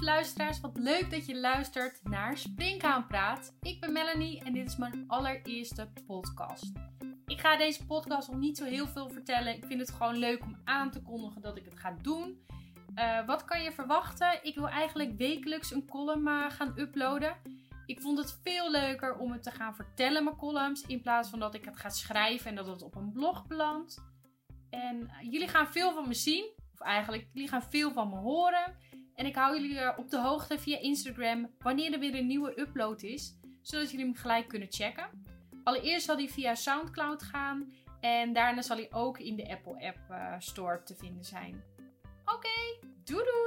luisteraars, wat leuk dat je luistert naar Springkaanpraat. Ik ben Melanie en dit is mijn allereerste podcast. Ik ga deze podcast nog niet zo heel veel vertellen. Ik vind het gewoon leuk om aan te kondigen dat ik het ga doen. Uh, wat kan je verwachten? Ik wil eigenlijk wekelijks een column uh, gaan uploaden. Ik vond het veel leuker om het te gaan vertellen, mijn columns, in plaats van dat ik het ga schrijven en dat het op een blog belandt. En uh, jullie gaan veel van me zien, of eigenlijk, jullie gaan veel van me horen. En ik hou jullie op de hoogte via Instagram wanneer er weer een nieuwe upload is, zodat jullie hem gelijk kunnen checken. Allereerst zal die via SoundCloud gaan en daarna zal hij ook in de Apple App Store te vinden zijn. Oké, okay, doei!